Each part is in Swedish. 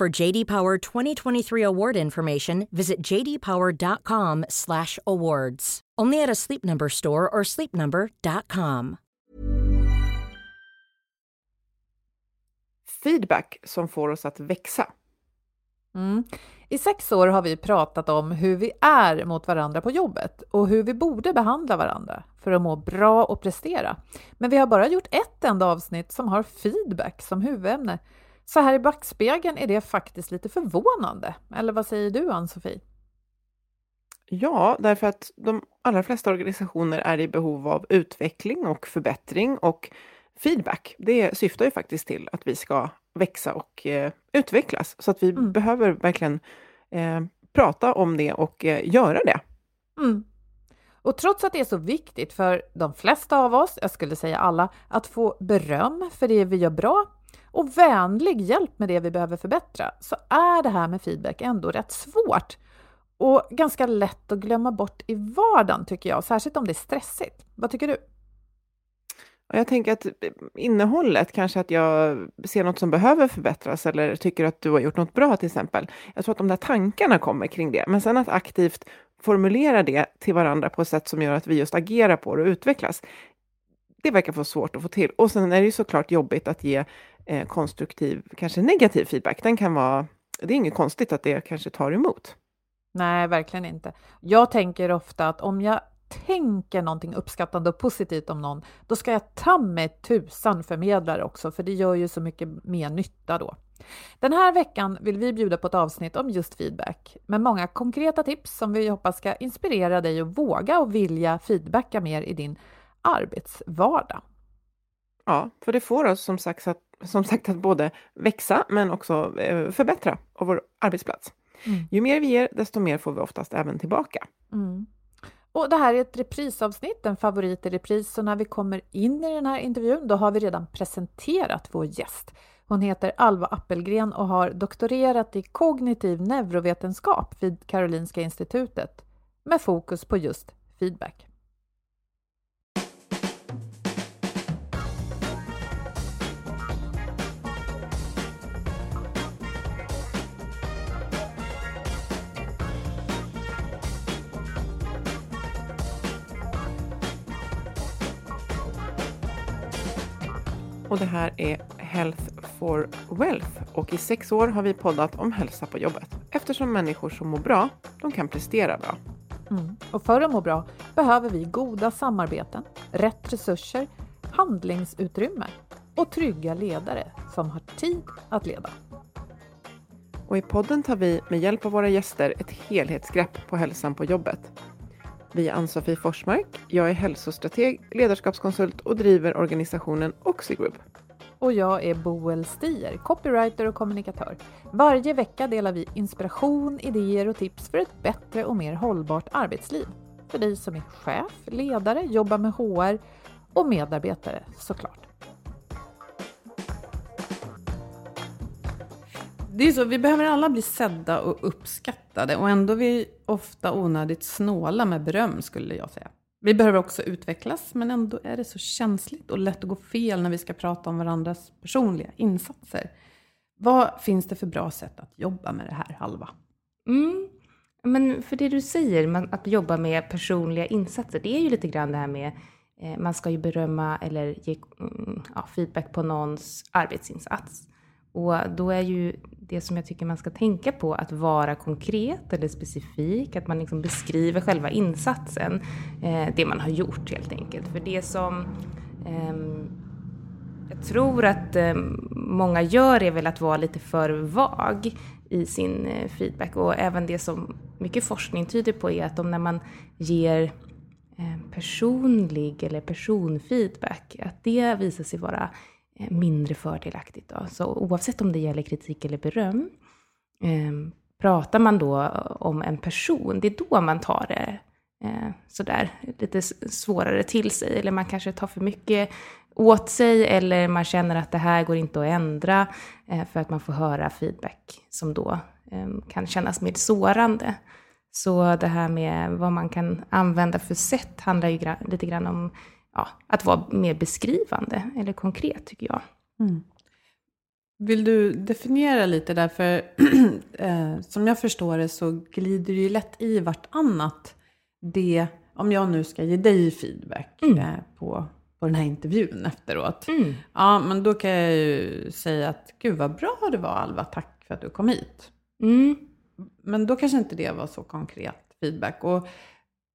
For JD Power 2023 award information, visit jdpower.com/awards. Only at a Sleep Number store or sleepnumber.com. Feedback som får oss att växa. Mm. I sex år har vi pratat om hur vi är mot varandra på jobbet och hur vi borde behandla varandra för att må bra och prestera. Men vi har bara gjort ett enda avsnitt som har feedback som huvudämne. Så här i backspegeln är det faktiskt lite förvånande. Eller vad säger du, Ann-Sofie? Ja, därför att de allra flesta organisationer är i behov av utveckling och förbättring och feedback. Det syftar ju faktiskt till att vi ska växa och eh, utvecklas. Så att vi mm. behöver verkligen eh, prata om det och eh, göra det. Mm. Och trots att det är så viktigt för de flesta av oss, jag skulle säga alla, att få beröm för det vi gör bra och vänlig hjälp med det vi behöver förbättra, så är det här med feedback ändå rätt svårt och ganska lätt att glömma bort i vardagen tycker jag, särskilt om det är stressigt. Vad tycker du? Jag tänker att eh, innehållet, kanske att jag ser något som behöver förbättras eller tycker att du har gjort något bra till exempel. Jag tror att de där tankarna kommer kring det, men sen att aktivt formulera det till varandra på ett sätt som gör att vi just agerar på det och utvecklas. Det verkar vara svårt att få till. Och sen är det ju såklart jobbigt att ge eh, konstruktiv, kanske negativ feedback. Den kan vara, det är inget konstigt att det kanske tar emot. Nej, verkligen inte. Jag tänker ofta att om jag tänker någonting uppskattande och positivt om någon, då ska jag ta mig tusan förmedla det också, för det gör ju så mycket mer nytta då. Den här veckan vill vi bjuda på ett avsnitt om just feedback med många konkreta tips som vi hoppas ska inspirera dig att våga och vilja feedbacka mer i din arbetsvardag. Ja, för det får oss som sagt att, som sagt att både växa men också eh, förbättra vår arbetsplats. Mm. Ju mer vi ger, desto mer får vi oftast även tillbaka. Mm. Och det här är ett reprisavsnitt, en favorit i repris, så när vi kommer in i den här intervjun, då har vi redan presenterat vår gäst. Hon heter Alva Appelgren och har doktorerat i kognitiv neurovetenskap vid Karolinska institutet med fokus på just feedback. Och det här är Health for Wealth och i sex år har vi poddat om hälsa på jobbet eftersom människor som mår bra, de kan prestera bra. Mm. Och för att må bra behöver vi goda samarbeten, rätt resurser, handlingsutrymme och trygga ledare som har tid att leda. Och i podden tar vi med hjälp av våra gäster ett helhetsgrepp på hälsan på jobbet vi är Ann-Sofie Forsmark. Jag är hälsostrateg, ledarskapskonsult och driver organisationen Oxigroup. Och jag är Boel Stier, copywriter och kommunikatör. Varje vecka delar vi inspiration, idéer och tips för ett bättre och mer hållbart arbetsliv. För dig som är chef, ledare, jobbar med HR och medarbetare såklart. det är så, vi behöver alla bli sedda och uppskattade och ändå vi ofta onödigt snåla med beröm skulle jag säga. Vi behöver också utvecklas, men ändå är det så känsligt och lätt att gå fel när vi ska prata om varandras personliga insatser. Vad finns det för bra sätt att jobba med det här, Halva? Mm. Men för det du säger, att jobba med personliga insatser, det är ju lite grann det här med eh, man ska ju berömma eller ge mm, ja, feedback på någons arbetsinsats. Och då är ju det som jag tycker man ska tänka på att vara konkret eller specifik, att man liksom beskriver själva insatsen, eh, det man har gjort helt enkelt. För det som eh, jag tror att eh, många gör är väl att vara lite för vag i sin eh, feedback och även det som mycket forskning tyder på är att om när man ger eh, personlig eller personfeedback, att det visar sig vara Eh, mindre fördelaktigt. Då. Så oavsett om det gäller kritik eller beröm, eh, pratar man då eh, om en person, det är då man tar det eh, sådär lite svårare till sig. Eller man kanske tar för mycket åt sig eller man känner att det här går inte att ändra eh, för att man får höra feedback som då eh, kan kännas mer sårande. Så det här med vad man kan använda för sätt handlar ju lite grann om ja, att vara mer beskrivande eller konkret tycker jag. Mm. Vill du definiera lite där, för eh, som jag förstår det så glider det ju lätt i vartannat. Det, om jag nu ska ge dig feedback mm. eh, på, på den här intervjun efteråt. Mm. Ja, men då kan jag ju säga att gud vad bra det var Alva, tack för att du kom hit. Mm. Men då kanske inte det var så konkret feedback. Och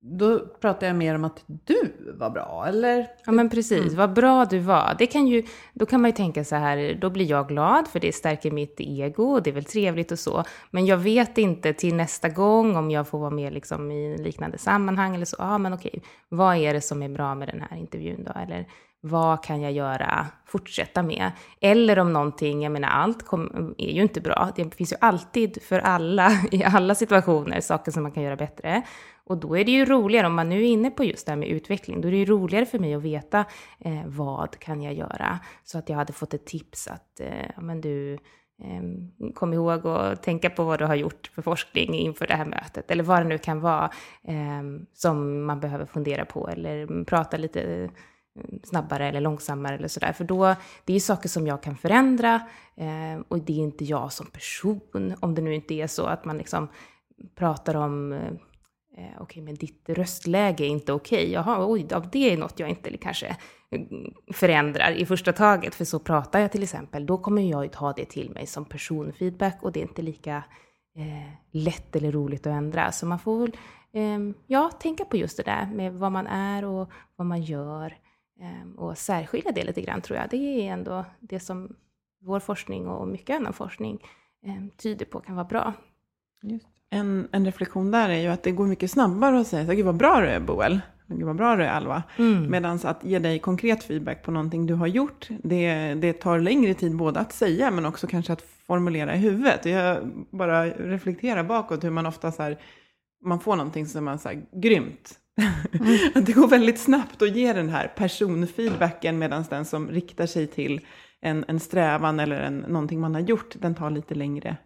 då pratar jag mer om att du var bra, eller? Ja, men precis. Mm. Vad bra du var. Det kan ju, då kan man ju tänka så här, då blir jag glad för det stärker mitt ego och det är väl trevligt och så. Men jag vet inte till nästa gång om jag får vara med liksom i liknande sammanhang eller så. Ja, men okej, vad är det som är bra med den här intervjun då? Eller vad kan jag göra, fortsätta med? Eller om någonting, jag menar allt kom, är ju inte bra. Det finns ju alltid för alla, i alla situationer, saker som man kan göra bättre. Och då är det ju roligare, om man nu är inne på just det här med utveckling, då är det ju roligare för mig att veta eh, vad kan jag göra? Så att jag hade fått ett tips att, eh, men du, eh, kom ihåg att tänka på vad du har gjort för forskning inför det här mötet, eller vad det nu kan vara eh, som man behöver fundera på, eller prata lite eh, snabbare eller långsammare eller sådär. För då, det är saker som jag kan förändra eh, och det är inte jag som person. Om det nu inte är så att man liksom pratar om eh, eh okej, okay, men ditt röstläge är inte okej. Okay. Jaha, oj, det är något jag inte kanske mm, förändrar i första taget. För så pratar jag till exempel. Då kommer jag ju ta det till mig som personfeedback och det är inte lika eh, lätt eller roligt att ändra. Så man får väl eh, ja, tänka på just det där med vad man är och vad man gör. Eh, och särskilja det lite grann tror jag. Det är ändå det som vår forskning och mycket annan forskning eh, tyder på kan vara bra. Just. En, en reflektion där är ju att det går mycket snabbare att säga så, gud vad bra du är Boel, gud vad bra du är Alva. Mm. Medan att ge dig konkret feedback på någonting du har gjort, det, det tar längre tid både att säga men också kanske att formulera i huvudet. Jag bara reflekterar bakåt hur man ofta så här, man får någonting som man här, grymt. Mm. det går väldigt snabbt att ge den här personfeedbacken medan den som riktar sig till en, en strävan eller en, någonting man har gjort, den tar lite längre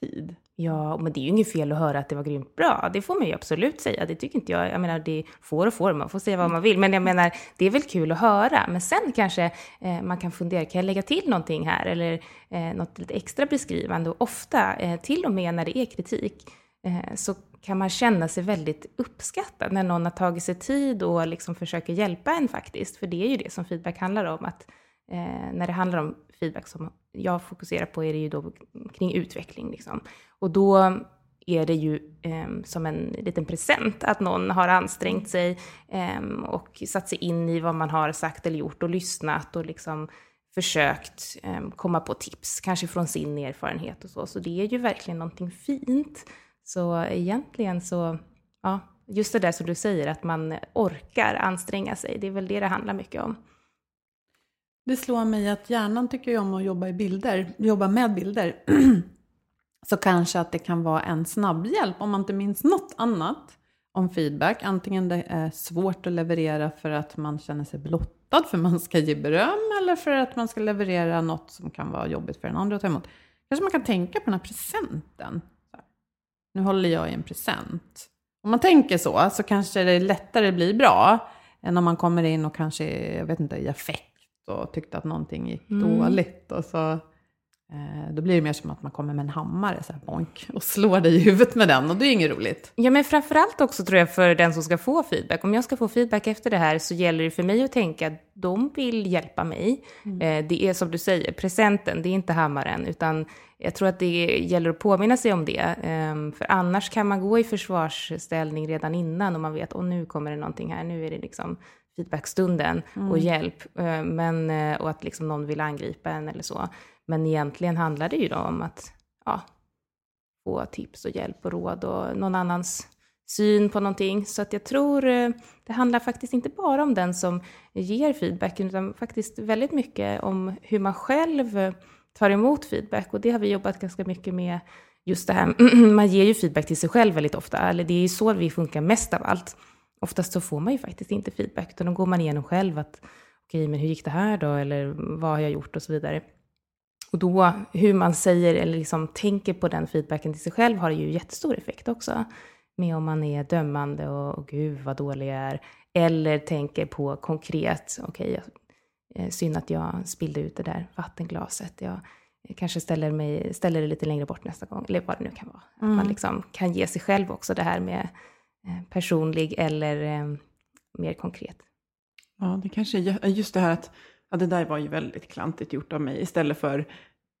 tid. Ja, men det är ju inget fel att höra att det var grymt bra. Det får man ju absolut säga. Det tycker inte jag. Jag menar, det får och får, man får säga vad man vill. Men jag menar, det är väl kul att höra. Men sen kanske eh, man kan fundera, kan jag lägga till någonting här? Eller eh, något lite extra beskrivande? Och ofta, eh, till och med när det är kritik, eh, så kan man känna sig väldigt uppskattad när någon har tagit sig tid och liksom försöker hjälpa en faktiskt. För det är ju det som feedback handlar om. Att eh, när det handlar om feedback som jag fokuserar på är det ju då kring utveckling. Liksom. Och då är det ju eh, som en liten present att någon har ansträngt sig eh, och satt sig in i vad man har sagt eller gjort och lyssnat och liksom försökt eh, komma på tips, kanske från sin erfarenhet och så. Så det är ju verkligen någonting fint. Så egentligen så, ja, just det där som du säger, att man orkar anstränga sig, det är väl det det handlar mycket om. Det slår mig att hjärnan tycker ju om att jobba i bilder, jobba med bilder. så kanske att det kan vara en snabb hjälp om man inte minns något annat om feedback. Antingen det är svårt att leverera för att man känner sig blottad för man ska ge beröm eller för att man ska leverera något som kan vara jobbigt för den andra att ta emot. kanske man kan tänka på den här presenten. Nu håller jag i en present. Om man tänker så, så kanske det lättare blir bra än om man kommer in och kanske jag vet inte, i affekt och tyckte att någonting gick Mm. dåligt. Och så, då blir det mer som att man kommer med en hammare så här, bonk, och slår dig i huvudet med den och det är inget roligt. Ja, men framförallt också tror jag för den som ska få feedback. Om jag ska få feedback efter det här så gäller det för mig att tänka att de vill hjälpa mig. Eh, det är som du säger, presenten, det är inte hammaren, utan jag tror att det gäller att påminna sig om det. Eh, för annars kan man gå i försvarsställning redan innan och man vet, och nu kommer det någonting här, nu är det liksom feedbackstunden och hjälp. Eh, men, eh, och att liksom någon vill angripa en eller så. Men egentligen handlar det ju då om att ja, få tips och hjälp och råd och någon annans syn på någonting. Så att jag tror eh, det handlar faktiskt inte bara om den som ger feedback, utan faktiskt väldigt mycket om hur man själv eh, tar emot feedback. Och det har vi jobbat ganska mycket med, just det här, man ger ju feedback till sig själv väldigt ofta, eller det är ju så vi funkar mest av allt. Oftast så får man ju faktiskt inte feedback, utan då går man igenom själv att okej, men hur gick det här då, eller vad har jag gjort och så vidare. Och då, hur man säger eller liksom tänker på den feedbacken till sig själv har ju jättestor effekt också. Med om man är dömande och, och gud vad dålig jag är. Eller tänker på konkret, okej, okay, synd att jag spillde ut det där vattenglaset. Jag kanske ställer, mig, ställer det lite längre bort nästa gång, eller vad det nu kan vara. Att man liksom kan ge sig själv också det här med eh, personlig eller eh, mer konkret. Ja, det kanske är just det här att ja, det där var ju väldigt klantigt gjort av mig, istället för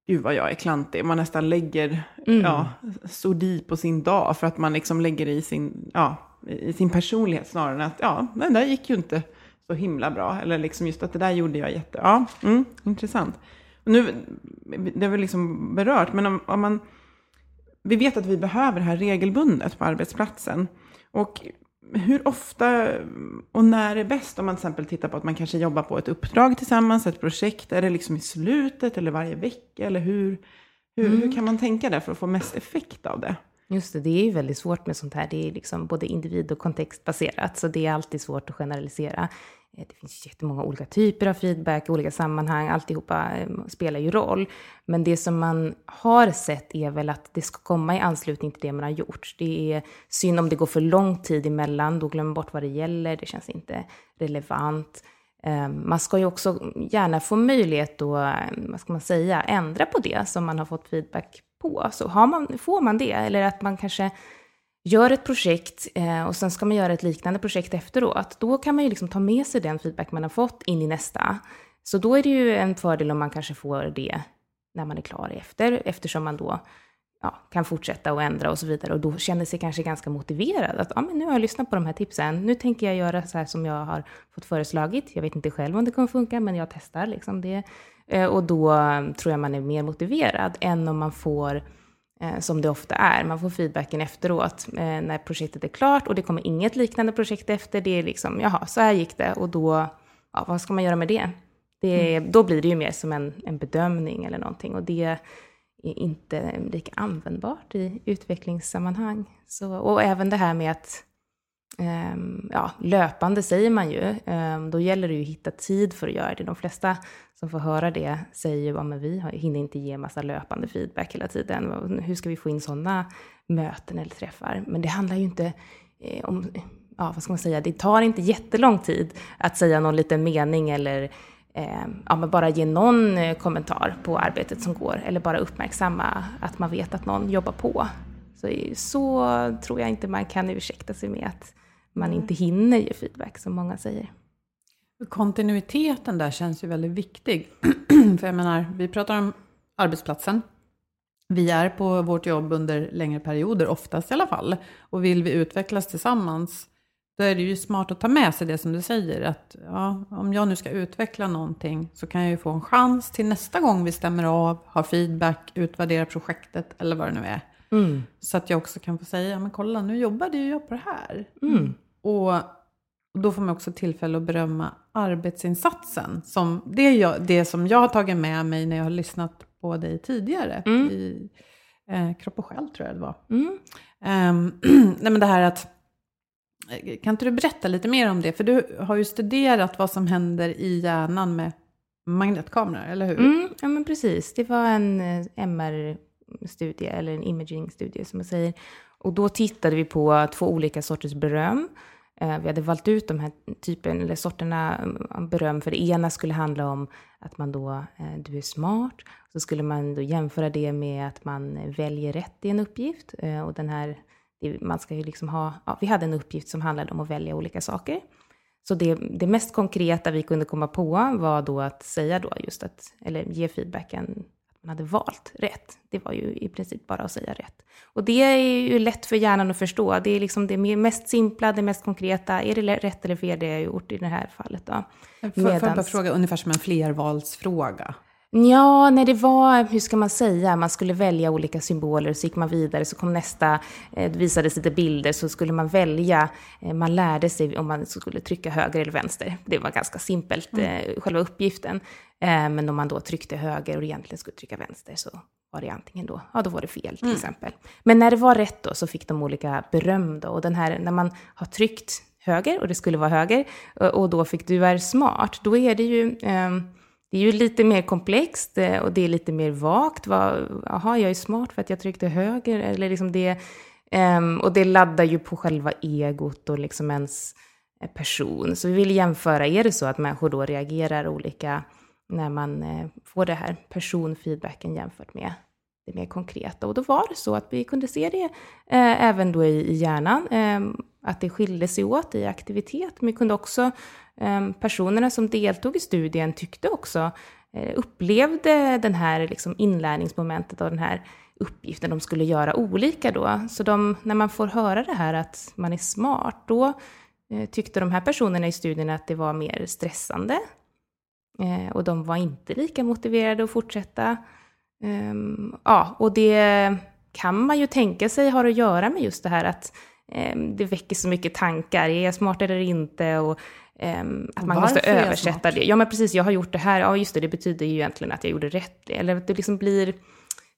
gud vad jag är klantig. Man nästan lägger Mm. ja, sodi på sin dag för att man liksom lägger i sin, ja, i sin personlighet snarare än att ja, den där gick ju inte så himla bra. Eller liksom just att det där gjorde jag jätte... Ja, mm, intressant. Och nu, det har vi liksom berört, men om, om man... Vi vet att vi behöver det här regelbundet på arbetsplatsen. Och hur ofta och när är bäst om man till exempel tittar på att man kanske jobbar på ett uppdrag tillsammans, ett projekt? Är det liksom i slutet eller varje vecka? Eller hur, hur, hur kan man tänka där för att få mest effekt av det? Just det, det är ju väldigt svårt med sånt här. Det är liksom både individ och kontextbaserat, så det är alltid svårt att generalisera. Eh, det finns jättemånga olika typer av feedback, i olika sammanhang, alltihopa eh, spelar ju roll. Men det som man har sett är väl att det ska komma i anslutning till det man har gjort. Det är synd om det går för lång tid emellan, då glömmer man bort vad det gäller, det känns inte relevant. Eh, man ska ju också gärna få möjlighet att, vad ska man säga, ändra på det som man har fått feedback på. Så har man, får man det, eller att man kanske gör ett projekt eh, och sen ska man göra ett liknande projekt efteråt, då kan man ju liksom ta med sig den feedback man har fått in i nästa. Så då är det ju en fördel om man kanske får det när man är klar efter, eftersom man då ja, kan fortsätta och ändra och så vidare. Och då känner sig kanske ganska motiverad. Att ja, men nu har jag lyssnat på de här tipsen. Nu tänker jag göra så här som jag har fått föreslagit. Jag vet inte själv om det kommer funka, men jag testar liksom det. Eh, Och då tror jag man är mer motiverad än om man får, eh, som det ofta är, man får feedbacken efteråt eh, när projektet är klart och det kommer inget liknande projekt efter. Det är liksom, jaha, så här gick det och då, ja, vad ska man göra med det? det Då blir det ju mer som en, en bedömning eller någonting och det är inte lika användbart i utvecklingssammanhang. Så, och även det här med att Ehm, ja, löpande säger man ju. Ehm, då gäller det ju att hitta tid för att göra det. De flesta som får höra det säger ju att vi hinner inte ge massa löpande feedback hela tiden. Hur ska vi få in sådana möten eller träffar? Men det handlar ju inte eh, om, ja vad ska man säga, det tar inte jättelång tid att säga någon liten mening eller ehm, ja, men bara ge någon eh, kommentar på arbetet som går eller bara uppmärksamma att man vet att någon jobbar på. Så, så tror jag inte man kan ursäkta sig med att man inte hinner ge feedback som många säger. Kontinuiteten där känns ju väldigt viktig. För jag menar, vi pratar om arbetsplatsen. Vi är på vårt jobb under längre perioder, oftast i alla fall. Och vill vi utvecklas tillsammans, då är det ju smart att ta med sig det som du säger. Att ja, om jag nu ska utveckla någonting så kan jag ju få en chans till nästa gång vi stämmer av, har feedback, utvärderar projektet eller vad det nu är. Så att jag också kan få säga, men kolla nu jobbade ju jag på det här. Och och då får man också tillfälle att berömma arbetsinsatsen. Som det, jag, det som jag har tagit med mig när jag har lyssnat på dig tidigare. Mm. I eh, Kropp och själ tror jag det var. Mm. Ehm, nej men det här att, kan inte du berätta lite mer om det? För du har ju studerat vad som händer i hjärnan med magnetkamera, eller hur? Mm, ja, men precis. Det var en eh, studie, eller en imaging-studie som man säger. Och då tittade vi på två olika sorters beröm. Eh, vi hade valt ut de här typen, eller sorterna av beröm, för det ena skulle handla om att man då, eh, du är smart. Så skulle man då jämföra det med att man väljer rätt i en uppgift. Och den här, man ska ju liksom ha, ja, vi hade en uppgift som handlade om att välja olika saker. Så det, det mest konkreta vi kunde komma på var då att säga då just att, eller ge feedbacken man hade valt rätt. Det var ju i princip bara att säga rätt. Och det är ju lätt för hjärnan att förstå. Det är liksom det mest simpla, det mest konkreta. Är det rätt eller fel det jag gjort i det här fallet då? Får, får jag bara Medans- fråga, ungefär som en flervalsfråga? Ja, när det var, hur ska man säga, man skulle välja olika symboler, så gick man vidare, så kom nästa, eh, det visades lite bilder, så skulle man välja, eh, man lärde sig om man skulle trycka höger eller vänster. Det var ganska simpelt, eh, själva uppgiften. Eh, men om man då tryckte höger och egentligen skulle trycka vänster, så var det antingen då, ja då var det fel till exempel. Men när det var rätt då, så fick de olika beröm då, och den här, när man har tryckt höger, och det skulle vara höger, och- då fick du är smart, då är det ju, ehm, det är ju lite mer komplext eh, och det är lite mer vagt. Vad- Jaha, jag är smart för att jag tryckte höger. Eller liksom det, um, och det laddar ju på själva egot och liksom ens eh, person. Så vi vill jämföra, är det så att människor då reagerar olika när man eh, får det här personfeedbacken jämfört med det mer konkreta. Och då var det så att vi kunde se det eh, även då i, i hjärnan, eh, att det skilde sig åt i aktivitet. Men vi kunde också, Ehm, personerna som deltog i studien tyckte också, eh, upplevde den här liksom inlärningsmomentet och den här uppgiften de skulle göra olika då. Så de, när man får höra det här att man är smart, då eh, tyckte de här personerna i studien att det var mer stressande. Eh, och de var inte lika motiverade att fortsätta. Ehm, ja, och det kan man ju tänka sig har att göra med just det här att ehm, det väcker så mycket tankar. Är jag smart eller inte? Och ehm, att man måste översätta det. Ja, men precis, jag har gjort det här. Ja, just det, det betyder ju egentligen att jag gjorde rätt. Eller att det liksom blir...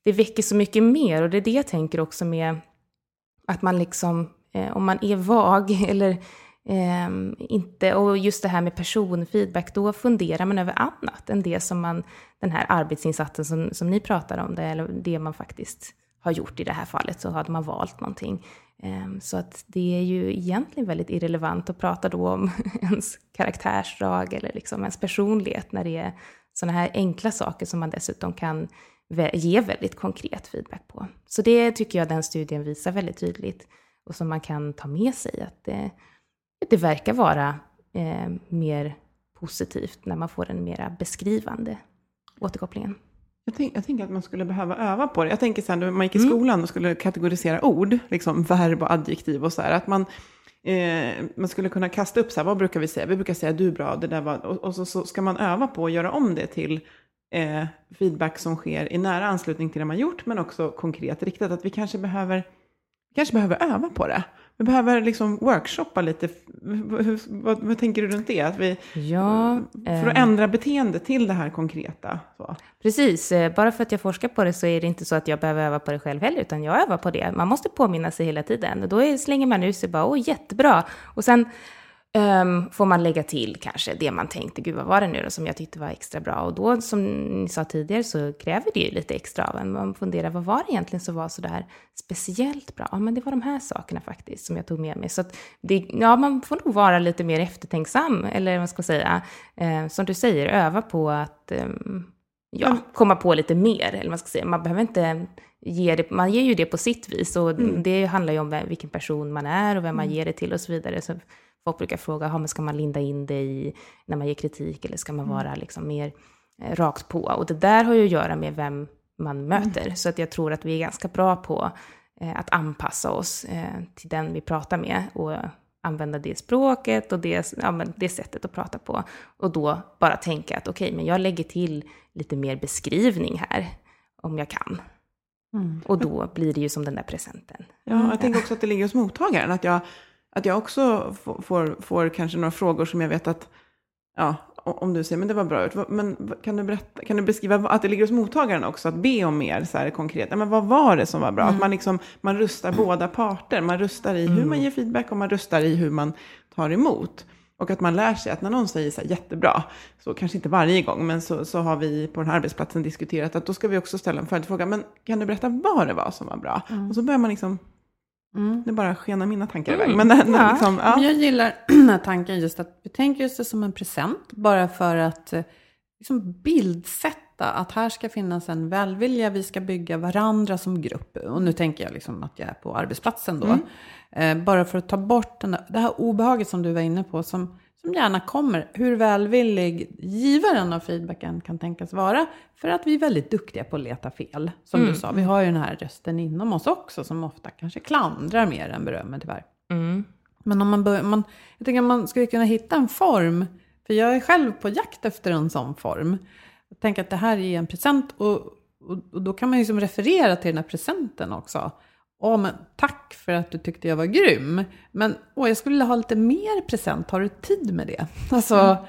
Det väcker så mycket mer och det är det jag tänker också med att man liksom, eh, om man är vag eller ehm, inte, och just det här med personfeedback, då funderar man över annat än det som man, den här arbetsinsatsen som, som ni pratar om, det, eller det man faktiskt har gjort i det här fallet, så hade man valt någonting. Ehm, så att det är ju egentligen väldigt irrelevant att prata då om ens karaktärsdrag eller liksom ens personlighet när det är sådana här enkla saker som man dessutom kan ge väldigt konkret feedback på. Så det tycker jag den studien visar väldigt tydligt och som man kan ta med sig att det, det verkar vara eh, mer positivt när man får den mera beskrivande återkopplingen. Jag, tänk, jag tänker att man skulle behöva öva på det. Jag tänker så här, när man gick i Mm. skolan och skulle kategorisera ord, liksom verb och adjektiv och så här, att man, eh, man skulle kunna kasta upp så här, vad brukar vi säga? Vi brukar säga du är bra, det där var, och, och så, så ska man öva på att göra om det till eh, feedback som sker i nära anslutning till det man gjort, men också konkret riktat. Att vi kanske behöver, kanske behöver öva på det. Vi behöver liksom workshoppa lite. Hur, vad, vad tänker du runt det? Att vi, Ja, för att eh, ändra beteende till det här konkreta. Så. Precis, eh, bara för att jag forskar på det så är det inte så att jag behöver öva på det själv heller, utan jag övar på det. Man måste påminna sig hela tiden. Och då slänger man ut sig bara, åh jättebra. Och sen ehm, får man lägga till kanske det man tänkte, gud vad var det nu då som jag tyckte var extra bra. Och då, som ni sa tidigare, så kräver det ju lite extra av en. Man funderar, vad var det egentligen som var så där speciellt bra? Ja, men det var de här sakerna faktiskt som jag tog med mig. Så att det, ja, man får nog vara lite mer eftertänksam, eller vad ska jag säga, eh, som du säger, öva på att ehm, ja, komma på lite mer. Eller vad man ska säga. Man behöver inte ge det, man ger ju det på sitt vis. Och det handlar ju om vem, vilken person man är och vem man ger det till och så vidare. Så folk brukar fråga, "Ja, men ska man linda in det i när man ger kritik eller ska man vara liksom mer eh, rakt på? Och det där har ju att göra med vem man möter. Så att jag tror att vi är ganska bra på eh, att anpassa oss eh, till den vi pratar med och använda det språket och det, ja, men det sättet att prata på. Och då bara tänka att okej, men jag lägger till lite mer beskrivning här om jag kan. Och då blir det ju som den där presenten. Ja, jag tänker också att det ligger hos mottagaren. Att jag, att jag också får, får, får kanske några frågor som jag vet att, ja, om du säger men det var bra ut, men kan du, berätta, kan du beskriva att det ligger hos mottagaren också, att be om mer så här konkret. Men vad var det som var bra? Att man, liksom, man rustar båda parter. Man rustar i hur man ger feedback och man rustar i hur man tar emot. Och att man lär sig att när någon säger så här, jättebra, så kanske inte varje gång, men så, så har vi på den här arbetsplatsen diskuterat att då ska vi också ställa en följdfråga, men kan du berätta vad det var som var bra? Mm. Och så börjar man liksom, Mm. det bara skenar mina tankar Mm. iväg. Men den, Ja. liksom, Men ja. jag gillar den här tanken just att vi tänker just det som en present, bara för att eh, liksom bildsätta att här ska finnas en välvilja, vi ska bygga varandra som grupp. Och nu tänker jag liksom att jag är på arbetsplatsen då. Eh, bara för att ta bort den där, det här obehaget som du var inne på, som, som gärna kommer, hur välvillig givaren av feedbacken kan tänkas vara. För att vi är väldigt duktiga på att leta fel, som du sa. Vi har ju den här rösten inom oss också, som ofta kanske klandrar mer än berömmer tyvärr. Mm. Men om man börjar, man, jag tänker att man skulle kunna hitta en form, för jag är själv på jakt efter en sån form. Jag tänker att det här är en present och, och, och då kan man ju liksom referera till den här presenten också. Åh, men tack för att du tyckte jag var grym. Men åh, jag skulle vilja ha lite mer present, har du tid med det? Alltså,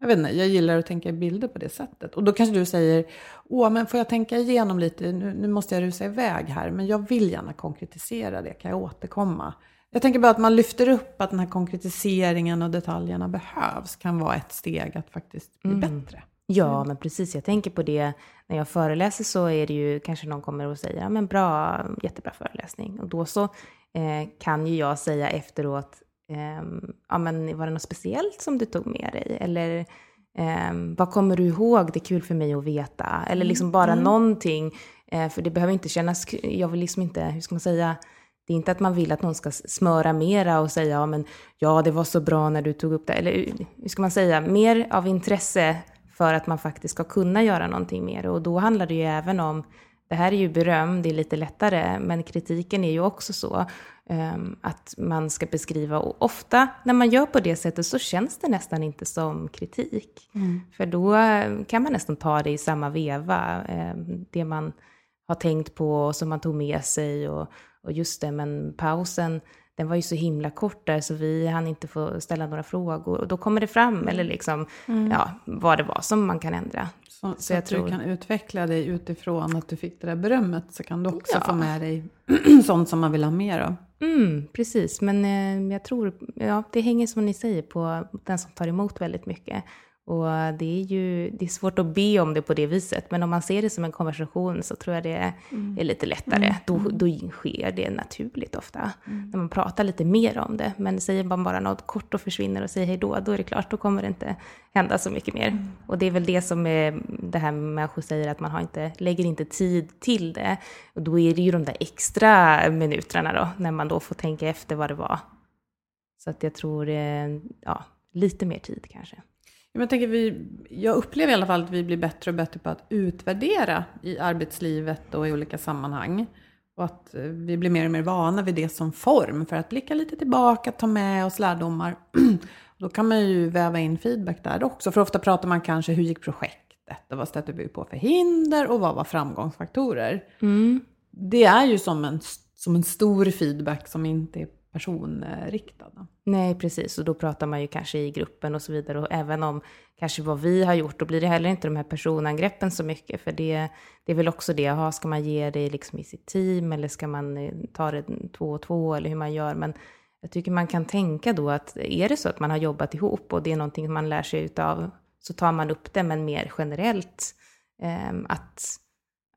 jag vet inte, jag gillar att tänka i bilder på det sättet. Och då kanske du säger, åh, men får jag tänka igenom lite, nu, nu måste jag rusa iväg här, men jag vill gärna konkretisera det, kan jag återkomma? Jag tänker bara att man lyfter upp att den här konkretiseringen och detaljerna behövs, kan vara ett steg att faktiskt bli bättre. Ja, men precis. Jag tänker på det när jag föreläser så är det ju kanske någon kommer och säger, ja men bra, jättebra föreläsning. Och då så eh, kan ju jag säga efteråt, ehm, ja men var det något speciellt som du tog med dig? Eller ehm, vad kommer du ihåg? Det är kul för mig att veta. Eller liksom bara någonting. Eh, för det behöver inte kännas, jag vill liksom inte, hur ska man säga, det är inte att man vill att någon ska smöra mera och säga ja, men, ja det var så bra när du tog upp det. Eller hur ska man säga, mer av intresse för att man faktiskt ska kunna göra någonting mer. Och då handlar det ju även om, det här är ju beröm, det är lite lättare, men kritiken är ju också så ehm, att man ska beskriva. Och ofta när man gör på det sättet så känns det nästan inte som kritik. För då eh, kan man nästan ta det i samma veva, ehm, det man har tänkt på och som man tog med sig. Och, och just det, men pausen, den var ju så himla kort där så vi hann inte få ställa några frågor. Och då kommer det fram, eller liksom, ja, vad det var som man kan ändra. Så, så, jag att tror- du kan utveckla dig utifrån att du fick det där berömmet, så kan du också Ja. få med dig sånt som man vill ha mer av. Mm, precis, men eh, jag tror, ja, det hänger som ni säger på den som tar emot väldigt mycket. Och det är ju det är svårt att be om det på det viset, men om man ser det som en konversation så tror jag det är, är lite lättare. Då, då sker det naturligt ofta, när man pratar lite mer om det. Men säger man bara något kort och försvinner och säger hej då, då är det klart, då kommer det inte hända så mycket mer. Och det är väl det som är det här med människor säger att man har inte, lägger inte tid till det. Och då är det ju de där extra minuterna då, när man då får tänka efter vad det var. Så att jag tror, eh, ja, lite mer tid kanske. Jag, tänker vi, jag upplever i alla fall att vi blir bättre och bättre på att utvärdera i arbetslivet och i olika sammanhang. Och att eh, vi blir mer och mer vana vid det som form för att blicka lite tillbaka, ta med oss lärdomar. Då kan man ju väva in feedback där också. För ofta pratar man kanske hur gick projektet och vad stötte vi på för hinder och vad var framgångsfaktorer. Det är ju som en, som en stor feedback som inte är personriktad. Nej, precis. Och då pratar man ju kanske i gruppen och så vidare. Och även om kanske vad vi har gjort, då blir det heller inte de här personangreppen så mycket. För det, det är väl också det, aha, ska man ge det liksom i sitt team eller ska man eh, ta det två och två eller hur man gör. Men jag tycker man kan tänka då att är det så att man har jobbat ihop och det är någonting man lär sig utav, så tar man upp det, men mer generellt. eh, att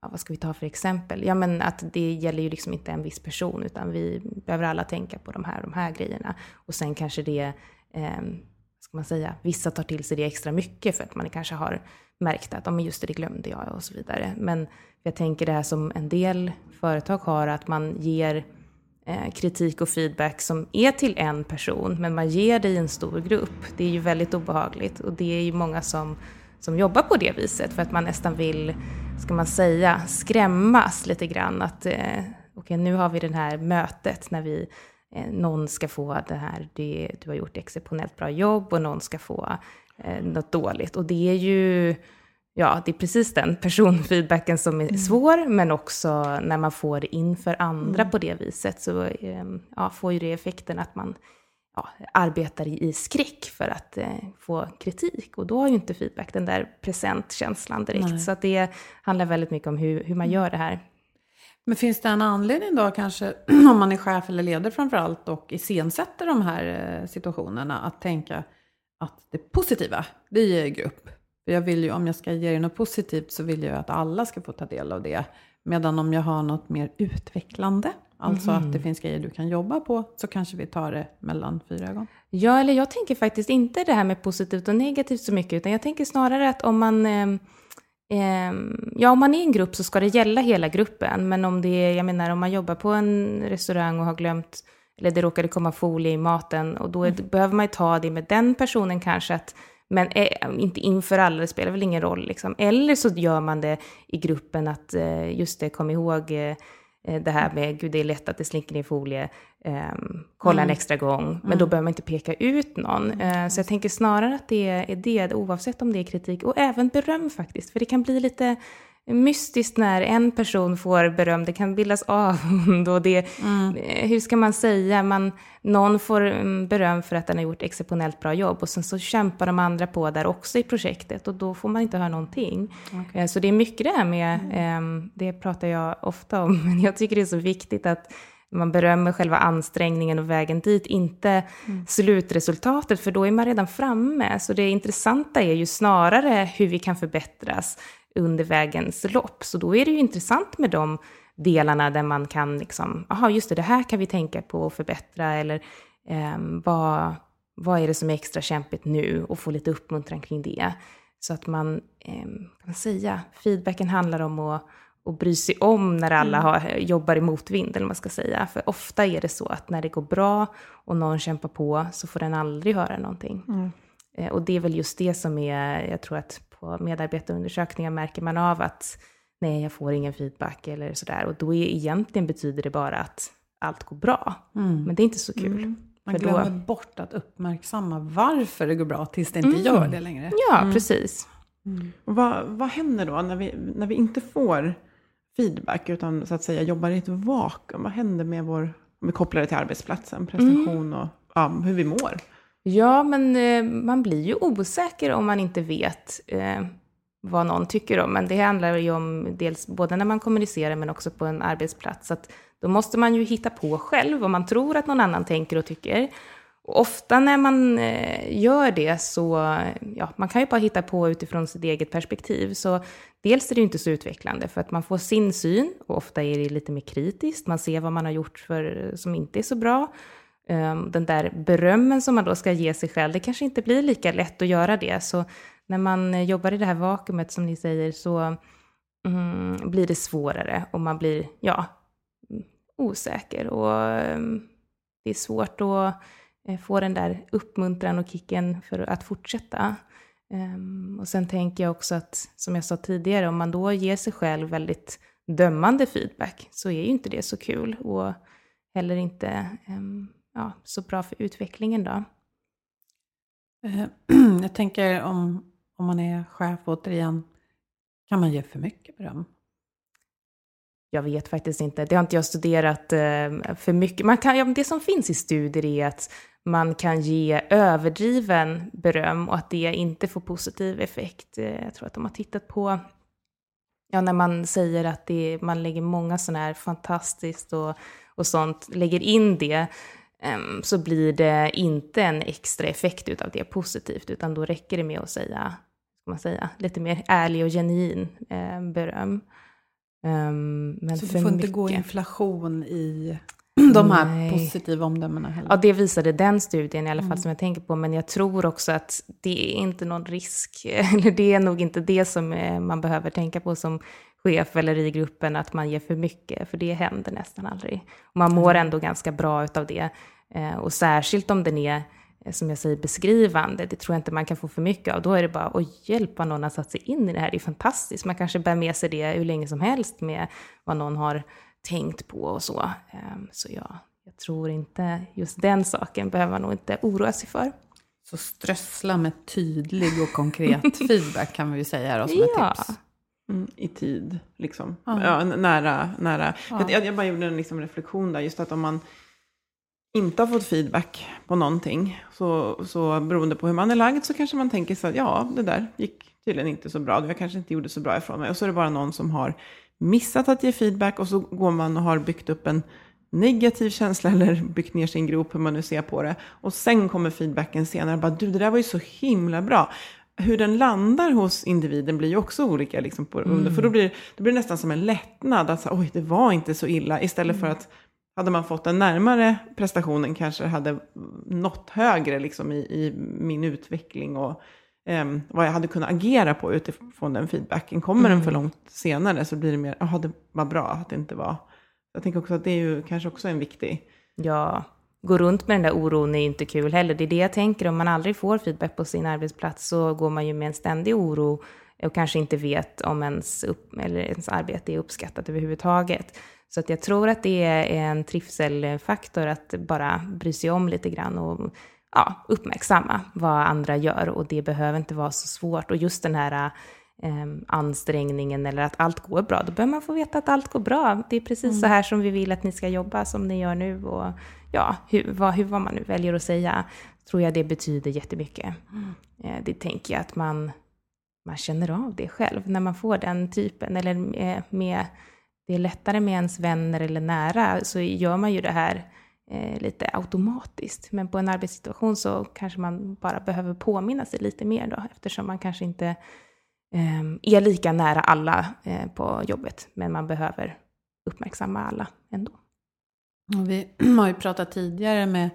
ja, vad ska vi ta för exempel? Ja, men att det gäller ju liksom inte en viss person, utan vi behöver alla tänka på de här, de här grejerna. Och sen kanske det, eh, vad ska man säga, vissa tar till sig det extra mycket för att man kanske har märkt att, ja men just det, det glömde jag och så vidare. Men jag tänker det här som en del företag har, att man ger eh, kritik och feedback som är till en person, men man ger det i en stor grupp. Det är ju väldigt obehagligt och det är ju många som, som jobbar på det viset för att man nästan vill, ska man säga, skrämmas lite grann. Att eh, okej, nu har vi det här mötet när vi eh, någon ska få det här, det, du har gjort exceptionellt bra jobb och någon ska få eh, något dåligt. Och det är ju, ja, det är precis den personfeedbacken som är svår, men också när man får det inför andra på det viset så eh, ja, får ju det effekten att man ja, arbetar i, skräck för att eh, få kritik. Och då har ju inte feedback den där presentkänslan direkt. Nej. Så att det handlar väldigt mycket om hur, hur man gör det här. Men finns det en anledning då kanske, om man är chef eller ledare framför allt och iscensätter de här eh, situationerna, att tänka att det positiva, det ger grupp. För jag vill ju, om jag ska ge det något positivt så vill jag att alla ska få ta del av det. Medan om jag har något mer utvecklande, alltså Mhm. att det finns grejer du kan jobba på, så kanske vi tar det mellan fyra ögon. Ja, eller jag tänker faktiskt inte det här med positivt och negativt så mycket, utan jag tänker snarare att om man... ehm, ehm, ja, om man är en grupp så ska det gälla hela gruppen, men om det är, jag menar om man jobbar på en restaurang och har glömt, eller det råkade komma folie i maten, och då är, behöver man ju ta det med den personen kanske, att, men eh, inte inför alla, det spelar väl ingen roll liksom. Eller så gör man det i gruppen att, eh, just det, kom ihåg eh, det här med, gud det är lätt att det slinker ner folie, ehm, kolla en extra gång, men då behöver man inte peka ut någon. Eh, så jag tänker snarare att det är det, oavsett om det är kritik, och även beröm faktiskt, för det kan bli lite mystiskt när en person får beröm, det kan bildas avund och det, eh, hur ska man säga, man, någon får mm, beröm för att den har gjort exceptionellt bra jobb och sen så kämpar de andra på där också i projektet och då får man inte höra någonting. Eh, Så det är mycket det här med, ehm, det pratar jag ofta om, men jag tycker det är så viktigt att man berömmer själva ansträngningen och vägen dit, inte slutresultatet, för då är man redan framme. Så det intressanta är ju snarare hur vi kan förbättras under vägens lopp. Så då är det ju intressant med de delarna där man kan liksom, jaha just det, det här kan vi tänka på och förbättra, eller ehm, vad, vad är det som är extra kämpigt nu och få lite uppmuntran kring det. Så att man, ehm, kan säga, feedbacken handlar om att och bry sig om när alla har, jobbar i motvind, eller vad man ska säga. För ofta är det så att när det går bra och någon kämpar på så får den aldrig höra någonting. Eh, Och det är väl just det som är, jag tror att på medarbetarundersökningar märker man av att nej, jag får ingen feedback eller sådär. Och då är egentligen betyder det bara att allt går bra. Men det är inte så kul. Man För då- glömmer bort att uppmärksamma varför det går bra tills det inte gör det längre. Ja, precis. Och vad, vad händer då när vi, när vi inte får feedback utan så att säga jobbar i ett vakuum? Vad händer med vår, om vi kopplar det till arbetsplatsen, prestation och ja, hur vi mår? Ja, men eh, man blir ju osäker om man inte vet eh, vad någon tycker om. Men det handlar ju om dels både när man kommunicerar men också på en arbetsplats. Att då måste man ju hitta på själv vad man tror att någon annan tänker och tycker. Och ofta när man eh, gör det så, ja, man kan ju bara hitta på utifrån sitt eget perspektiv. Så dels är det ju inte så utvecklande för att man får sin syn och ofta är det lite mer kritiskt. Man ser vad man har gjort för, som inte är så bra. Ehm, den där berömmen som man då ska ge sig själv, det kanske inte blir lika lätt att göra det. Så när man eh, jobbar i det här vakuumet som ni säger så mm, blir det svårare och man blir, ja, mm, osäker. Och ehm, det är svårt att eh, få den där uppmuntran och kicken för att fortsätta. Um, och sen tänker jag också att, som jag sa tidigare, om man då ger sig själv väldigt dömande feedback så är ju inte det så kul. Och heller inte um, ja, så bra för utvecklingen då. Eh, Jag tänker om, om man är chef återigen, kan man ge för mycket beröm? Jag vet faktiskt inte. Det har inte jag studerat eh, för mycket. Man kan, ja, det som finns i studier är att man kan ge överdriven beröm och att det inte får positiv effekt. Eh, Jag tror att de har tittat på ja, när man säger att det, man lägger många sådana här fantastiskt och, och sånt, lägger in det, så blir det inte en extra effekt utav det positivt, utan då räcker det med att säga, ska man säga, lite mer ärlig och genuin eh, beröm. Em, men Så det får inte gå inflation i de här Nej. positiva omdömena heller? Ja, det visade den studien i alla fall som jag tänker på, men jag tror också att det är inte någon risk, eller det är nog inte det som eh, man behöver tänka på som chef eller i gruppen, att man ger för mycket, för det händer nästan aldrig. Man mår ändå ganska bra utav det, Eh, och särskilt om den är, eh, som jag säger, beskrivande, det tror jag inte man kan få för mycket av. Då är det bara, oj, hjälp vad någon har satt sig in i det här, det är fantastiskt. Man kanske bär med sig det hur länge som helst med vad någon har tänkt på och så. Ehm, Så ja, jag tror inte just den saken behöver man nog inte oroa sig för. Så strössla med tydlig och konkret feedback kan vi ju säga då, som Ja. ett tips. Mm, I tid, liksom. Ja. Ja. nära. nära. Ja. Jag, jag bara gjorde en liksom reflektion där, just att om man inte har fått feedback på någonting, så, så beroende på hur man är lagd, så kanske man tänker så att ja, det där gick tydligen inte så bra, jag kanske inte gjorde så bra ifrån mig. Och så är det bara någon som har missat att ge feedback, och så går man och har byggt upp en negativ känsla eller byggt ner sin grop, hur man nu ser på det. Och sen kommer feedbacken senare, bara du det där var ju så himla bra. Hur den landar hos individen blir ju också olika. Liksom på, mm. För då blir, då blir det nästan som en lättnad, att oj, det var inte så illa. Istället för att hade man fått en närmare prestationen kanske hade nått högre liksom, i, i min utveckling och um, vad jag hade kunnat agera på utifrån den feedbacken. Kommer mm. den för långt senare så blir det mer, jaha det var bra att det inte var. Jag tänker också att det är ju kanske också en viktig... Ja, gå runt med den där oron är inte kul heller. Det är det jag tänker, om man aldrig får feedback på sin arbetsplats så går man ju med en ständig oro och kanske inte vet om ens, upp, eller ens arbete är uppskattat överhuvudtaget. Så att jag tror att det är en trivselfaktor att bara bry sig om lite grann och ja, uppmärksamma vad andra gör och det behöver inte vara så svårt. Och just den här eh, ansträngningen eller att allt går bra, då behöver man få veta att allt går bra. Det är precis mm. så här som vi vill att ni ska jobba, som ni gör nu. Och ja, hur, vad, hur, vad man nu väljer att säga, tror jag det betyder jättemycket. Mm. Eh, det tänker jag att man, man känner av det själv när man får den typen, eller med, med det är lättare med ens vänner eller nära, så gör man ju det här eh, lite automatiskt. Men på en arbetssituation så kanske man bara behöver påminna sig lite mer då, eftersom man kanske inte eh, är lika nära alla eh, på jobbet, men man behöver uppmärksamma alla ändå. Vi har ju pratat tidigare med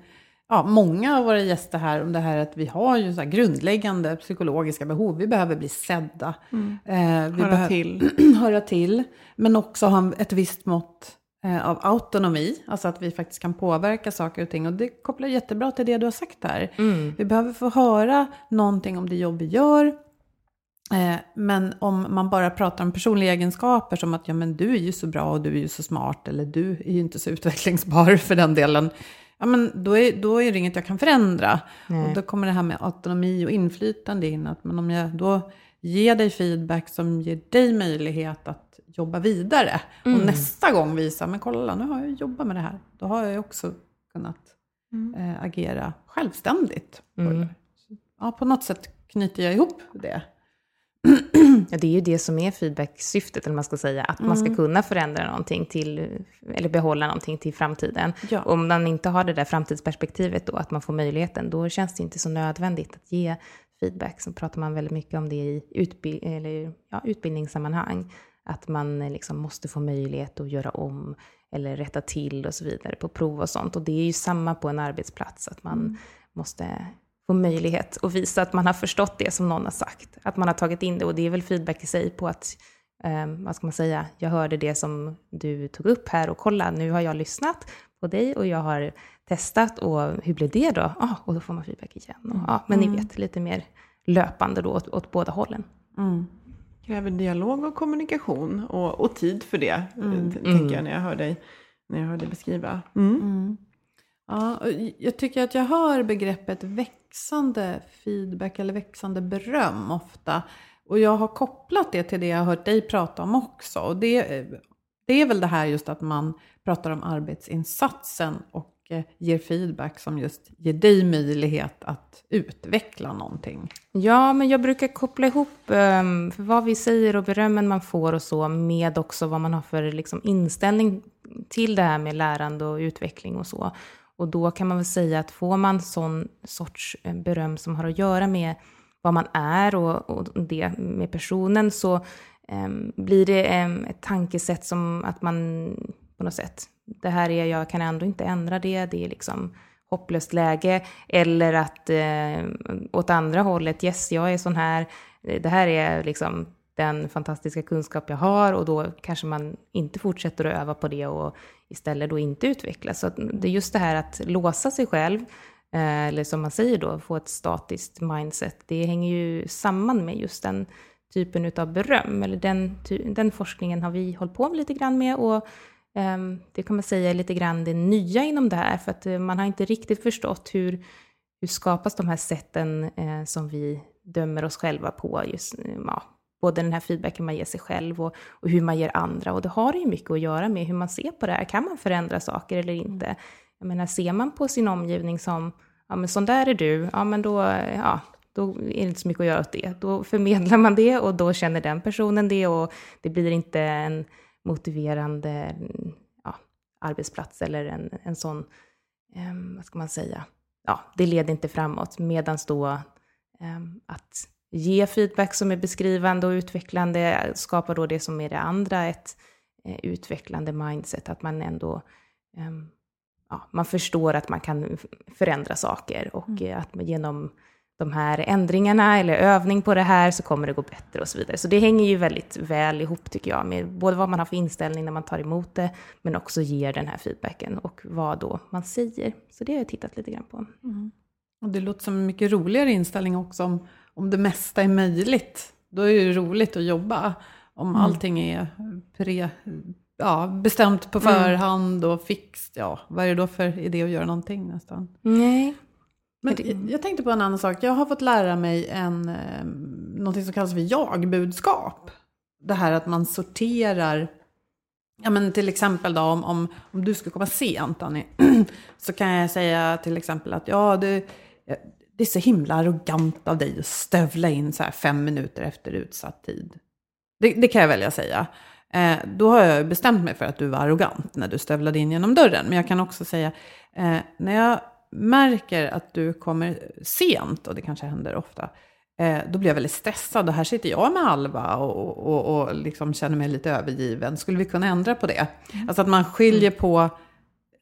ja, många av våra gäster här om det här att vi har ju så grundläggande psykologiska behov. Vi behöver bli sedda. Mm. Eh, vi höra till. höra till. Men också ha ett visst mått eh, av autonomi. Alltså att vi faktiskt kan påverka saker och ting. Och det kopplar jättebra till det du har sagt här. Mm. Vi behöver få höra någonting om det jobb vi gör. Eh, men om man bara pratar om personliga egenskaper som att ja, men du är ju så bra och du är ju så smart eller du är ju inte så utvecklingsbar för den delen ja, men då, är, då är det inget jag kan förändra. Nej. Och då kommer det här med autonomi och inflytande in. Att, men om jag då ger dig feedback som ger dig möjlighet att jobba vidare. Mm. Och nästa gång visa, men kolla nu har jag jobbat med det här. Då har jag också kunnat mm. äh, agera självständigt. Mm. Ja, på något sätt knyter jag ihop det. Ja, det är ju det som är feedback-syftet, eller man ska säga, att mm. man ska mm. kunna förändra någonting till, eller behålla någonting till framtiden. Ja. Om man inte har det där framtidsperspektivet då, att man får möjligheten, då känns det inte så nödvändigt att ge feedback. Så pratar man väldigt mycket om det i utbild eller, ja, utbildningssammanhang, att man liksom måste få möjlighet att göra om eller rätta till och så vidare på prov och sånt. Och det är ju samma på en arbetsplats, att man mm. måste få möjlighet att visa att man har förstått det som någon har sagt. Att man har tagit in det och det är väl feedback i sig på att, eh, vad ska man säga, jag hörde det som du tog upp här och kolla, nu har jag lyssnat på dig och jag har testat och hur blev det då? Ah, och då får man feedback igen. Och, ah, men mm. ni vet, lite mer löpande då åt, åt båda hållen. Mm. Kräver dialog och kommunikation och, och tid för det, mm. tänker jag mm. när jag hör dig, när jag hör dig beskriva. Mm. Ja, jag tycker att jag hör begreppet växande feedback eller växande beröm ofta. Och jag har kopplat det till det jag har hört dig prata om också. Och det, det är väl det här just att man pratar om arbetsinsatsen och eh, ger feedback som just ger dig möjlighet att utveckla någonting. Ja, men jag brukar koppla ihop um, vad vi säger och berömmen man får och så med också vad man har för liksom, inställning till det här med lärande och utveckling och så. Och då kan man väl säga att får man sån sorts eh, beröm som har att göra med vad man är och, och det med personen så um, blir det um, ett tankesätt som att man på något sätt, det här är jag kan ändå inte ändra det, det är liksom hopplöst läge. Eller att uh, åt andra hållet, yes jag är sån här, det här är liksom den fantastiska kunskap jag har och då kanske man inte fortsätter att öva på det och istället då inte utvecklas. Så det är just det här att låsa sig själv, eh, eller som man säger då, få ett statiskt mindset, det hänger ju samman med just den typen av beröm, eller den, den forskningen har vi hållit på med lite grann med och um, det kan man säga är lite grann det nya inom det här, för att eh, man har inte riktigt förstått hur, hur skapas de här sätten uh, som vi dömer oss själva på, just, uh, ja, både den här feedbacken man ger sig själv och, och, hur man ger andra. Och det har ju mycket att göra med hur man ser på det här. Kan man förändra saker eller inte? Jag menar, ser man på sin omgivning som, ja men sån där är du, ja men då, ja, då är det inte så mycket att göra åt det. Då förmedlar man det och då känner den personen det och det blir inte en motiverande, ja, arbetsplats eller en, en sån, eh, vad ska man säga, ja, det leder inte framåt. Medan då eh, att ge feedback som är beskrivande och utvecklande skapar då det som är det andra, ett eh, utvecklande mindset, att man ändå ehm, ja, man förstår att man kan förändra saker och mm. Eh, att genom de här ändringarna eller övning på det här så kommer det gå bättre och så vidare. Så det hänger ju väldigt väl ihop tycker jag med både vad man har för inställning när man tar emot det men också ger den här feedbacken och vad då man säger. Så det har jag tittat lite grann på. Mm. Och det låter som en mycket roligare inställning också om, om det mesta är möjligt. Då är det roligt att jobba. Om mm. allting är pre, ja, bestämt på mm. förhand och fixt, ja, vad är det då för idé att göra någonting nästan? Nej. Men jag tänkte på en annan sak. Jag har fått lära mig en, eh, någonting som kallas för jag-budskap. Det här att man sorterar Ja, men till exempel då, om, om, om du skulle komma sent, Annie, så kan jag säga till exempel att ja, det, det är så himla arrogant av dig att stövla in så här fem minuter efter utsatt tid. Det, det kan jag välja säga. Eh, då har jag bestämt mig för att du var arrogant när du stövlade in genom dörren. Men jag kan också säga, eh, när jag märker att du kommer sent, och det kanske händer ofta, eh, då blir jag väldigt stressad. Och här sitter jag med Alva och, och, och liksom känner mig lite övergiven. Skulle vi kunna ändra på det? Mm. Alltså att man skiljer på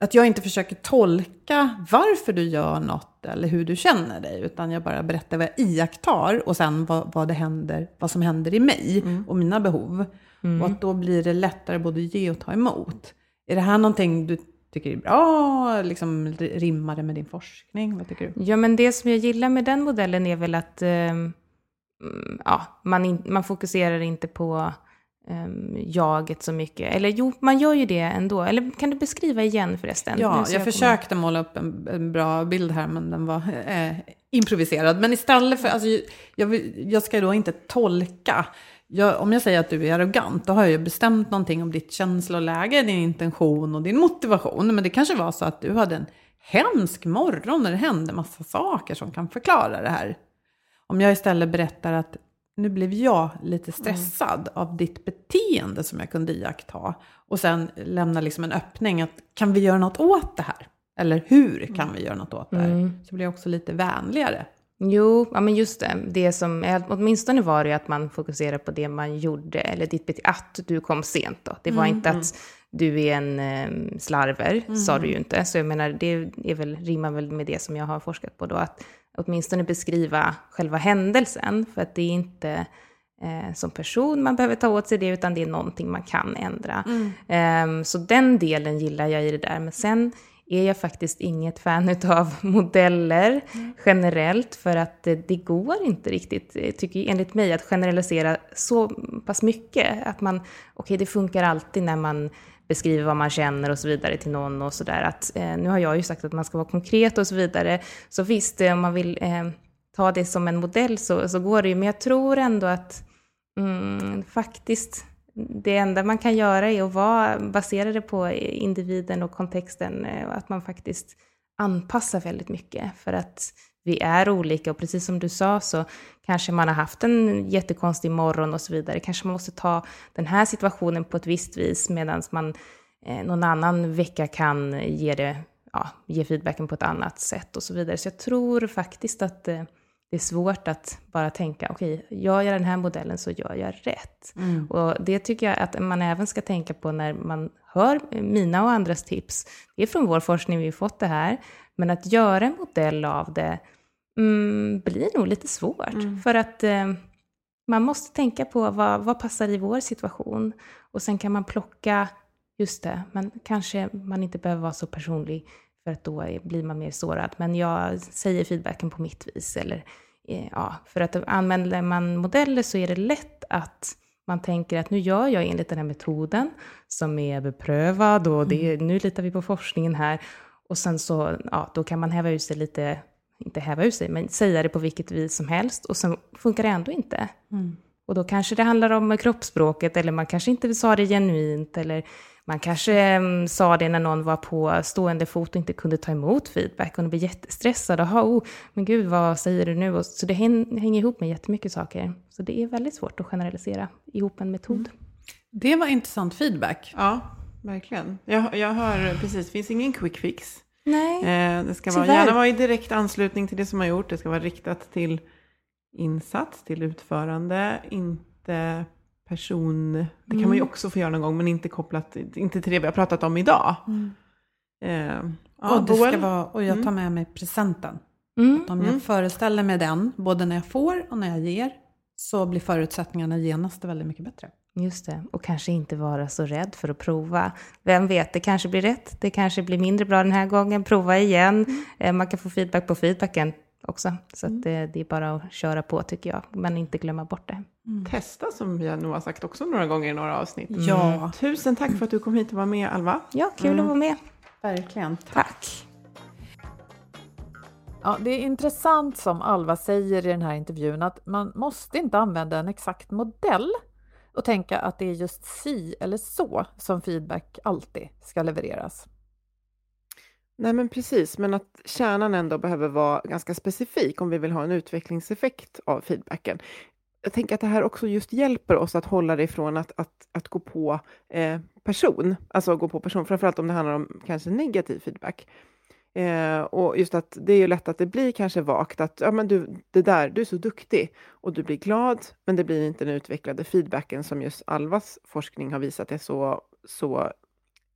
att jag inte försöker tolka varför du gör något eller hur du känner dig, utan jag bara berättar vad jag iakttar och sen vad, vad, det händer, vad som händer i mig mm. och mina behov. Mm. Och att då blir det lättare både ge och ta emot. Är det här någonting du tycker är bra? Liksom, rimmar det med din forskning? Vad tycker du? Ja, men det som jag gillar med den modellen är väl att eh, ja, man, in, man fokuserar inte på eh, jaget så mycket. Eller jo, man gör ju det ändå. Eller kan du beskriva igen förresten? Ja, jag, jag försökte måla upp en, en, bra bild här, men den var eh, improviserad. Men istället för, alltså, jag, jag ska då inte tolka jag, om jag säger att du är arrogant, då har jag ju bestämt någonting om ditt känsloläge, din intention och din motivation. Men det kanske var så att du hade en hemsk morgon när det hände massa saker som kan förklara det här. Om jag istället berättar att nu blev jag lite stressad mm. av ditt beteende som jag kunde iaktta. Och sen lämna liksom en öppning att kan vi göra något åt det här? Eller hur kan vi göra något åt det här? Mm. Så blir jag också lite vänligare. Jo, ja, men just det. det som, åtminstone var det att man fokuserade på det man gjorde, eller ditt beteende, att du kom sent då. Det var mm, inte mm. att du är en um, slarver, mm. sa du ju inte. Så jag menar, det är väl, rimmar väl med det som jag har forskat på då, att åtminstone beskriva själva händelsen, för att det är inte eh, som person man behöver ta åt sig det, utan det är någonting man kan ändra. Um, så den delen gillar jag i det där, men sen är jag faktiskt inget fan av modeller mm. generellt för att det, det, går inte riktigt, eh, tycker enligt mig, att generalisera så pass mycket. Att man, okej okay, det funkar alltid när man beskriver vad man känner och så vidare till någon och sådär. eh, nu har jag ju sagt att man ska vara konkret och så vidare. Så visst, eh, om man vill eh, ta det som en modell så, så går det ju, men jag tror ändå att mm, faktiskt det enda man kan göra är att vara, baserade på individen och kontexten, eh, och att man faktiskt anpassar väldigt mycket. För att vi är olika och precis som du sa så kanske man har haft en jättekonstig morgon och så vidare. Kanske man måste ta den här situationen på ett visst vis medan man eh, någon annan vecka kan ge, det, ja, ge feedbacken på ett annat sätt och så vidare. Så jag tror faktiskt att eh, det är svårt att bara tänka, okej, okay, gör jag den här modellen så gör jag rätt. Mm. Och det tycker jag att man även ska tänka på när man hör mina och andras tips. Det är från vår forskning vi fått det här, men att göra en modell av det mm, blir nog lite svårt. Mm. För att eh, man måste tänka på vad, vad passar i vår situation. Och sen kan man plocka, just det, men kanske man inte behöver vara så personlig för att då blir man mer sårad. Men jag säger feedbacken på mitt vis. Eller, eh, ja, för att använder man modeller så är det lätt att man tänker att nu gör jag enligt den här metoden som är beprövad och det, mm. nu litar vi på forskningen här. Och sen så, ja, då kan man häva ut sig lite, inte häva ut sig, men säga det på vilket vis som helst och sen funkar det ändå inte. Mm. Och då kanske det handlar om kroppsspråket eller man kanske inte sa det genuint eller man kanske um, sa det när någon var på stående fot och inte kunde ta emot feedback och blev jättestressade. Aha, oh, men gud, vad säger du nu? Och, så det hänger ihop med jättemycket saker. Så det är väldigt svårt att generalisera ihop en metod. Mm. Det var intressant feedback. Ja, verkligen. Jag, jag hör precis, det finns ingen quick fix. Nej, Eh, det ska vara, gärna vara i direkt anslutning till det som har gjort. Det ska vara riktat till insats, till utförande, inte person... Det kan man ju Mm. också få göra någon gång, men inte kopplat inte till det vi har pratat om idag. Eh, ja, och, det ska vara, och jag tar Mm. med mig presenten. mm. Om jag Mm. föreställer mig den, både när jag får och när jag ger, så blir förutsättningarna genast väldigt mycket bättre. Just det, och kanske inte vara så rädd för att prova. Vem vet, det kanske blir rätt, det kanske blir mindre bra den här gången, prova igen. Eh, Man kan få feedback på feedbacken också. Så att det, det är bara att köra på tycker jag, men inte glömma bort det. Testa som jag nog har sagt också några gånger i några avsnitt. Ja, Tusen tack för att du kom hit och var med Alva. Ja, kul att vara med. verkligen. Tack. Ja, det är intressant som Alva säger i den här intervjun att man måste inte använda en exakt modell och tänka att det är just si eller så som feedback alltid ska levereras. Nej men precis, men att kärnan ändå behöver vara ganska specifik om vi vill ha en utvecklingseffekt av feedbacken. Jag tänker att det här också just hjälper oss att hålla det ifrån att, att, att gå på eh, person, alltså gå på person, framförallt om det handlar om kanske negativ feedback. Eh, och just att det är ju lätt att det blir kanske vagt att ja, men du, det där, du är så duktig och du blir glad, men det blir inte den utvecklade feedbacken som just Alvas forskning har visat är så, så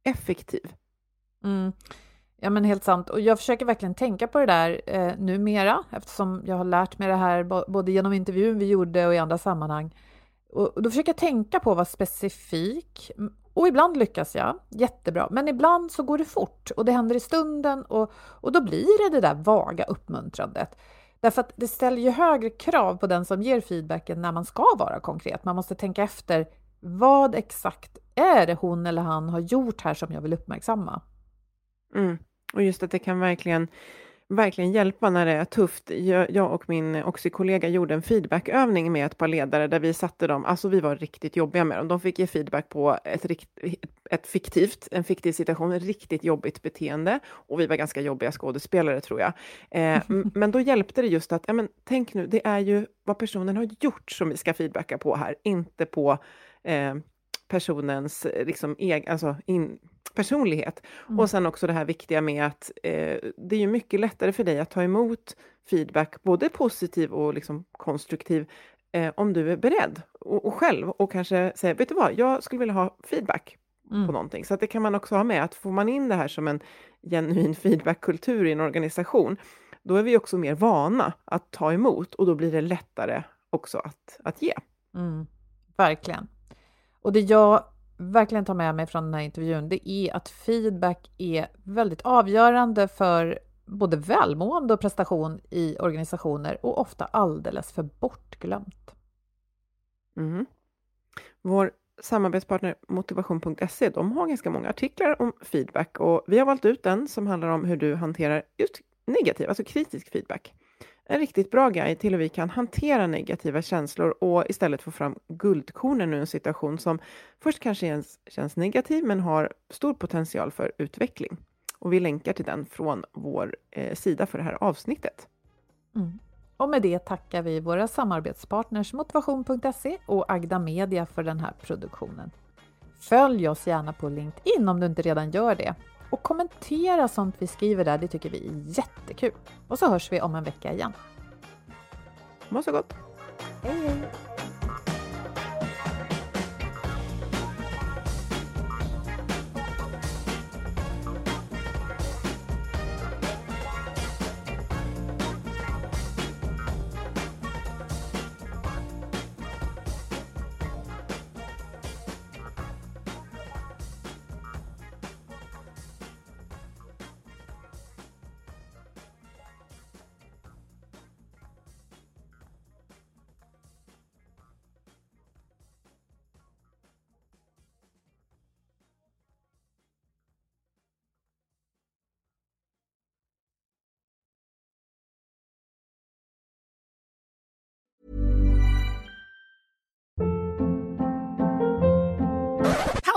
effektiv. Mm. Ja, men helt sant. Och jag försöker verkligen tänka på det där eh, numera, eftersom jag har lärt mig det här både genom intervjun vi gjorde och i andra sammanhang. Och, och då försöker jag tänka på att vara specifik. Och ibland lyckas jag jättebra, men ibland så går det fort och det händer i stunden och, och då blir det det där vaga uppmuntrandet. Därför att det ställer ju högre krav på den som ger feedbacken när man ska vara konkret. Man måste tänka efter, vad exakt är det hon eller han har gjort här som jag vill uppmärksamma? Mm. Och just att det kan verkligen, verkligen hjälpa när det är tufft. Jag, och min Oxy-kollega gjorde en feedbackövning med ett par ledare där vi satte dem, alltså vi var riktigt jobbiga med dem. De fick ge feedback på ett, rikt, ett fiktivt, en fiktiv situation, ett riktigt jobbigt beteende. Och vi var ganska jobbiga skådespelare tror jag. Eh, men då hjälpte det just att, ja, men, tänk nu, det är ju vad personen har gjort som vi ska feedbacka på här, inte på eh, personens eh, liksom, eg, alltså, in, personlighet. Mm. Och sen också det här viktiga med att eh, det är ju mycket lättare för dig att ta emot feedback, både positiv och liksom konstruktiv, eh, om du är beredd och, och själv och kanske säger, vet du vad, jag skulle vilja ha feedback på Mm. någonting. Så att det kan man också ha med, att får man in det här som en genuin feedbackkultur i en organisation, då är vi också mer vana att ta emot och då blir det lättare också att, att ge. Mm, verkligen. Och det jag verkligen tar med mig från den här intervjun, det är att feedback är väldigt avgörande för både välmående och prestation i organisationer och ofta alldeles för bortglömt. Mm. Vår samarbetspartner Motivation.se, de har ganska många artiklar om feedback och vi har valt ut en som handlar om hur du hanterar just negativ, alltså kritisk feedback. En riktigt bra guide till hur vi kan hantera negativa känslor och istället få fram guldkornen ur en situation som först kanske känns, negativ men har stor potential för utveckling. Och vi länkar till den från vår eh, sida för det här avsnittet. Mm. Och med det tackar vi våra samarbetspartners Motivation.se och Agda Media för den här produktionen. Följ oss gärna på LinkedIn om du inte redan gör det. Och kommentera sånt vi skriver där, det tycker vi är jättekul. Och så hörs vi om en vecka igen. Må så gott! Hej hej!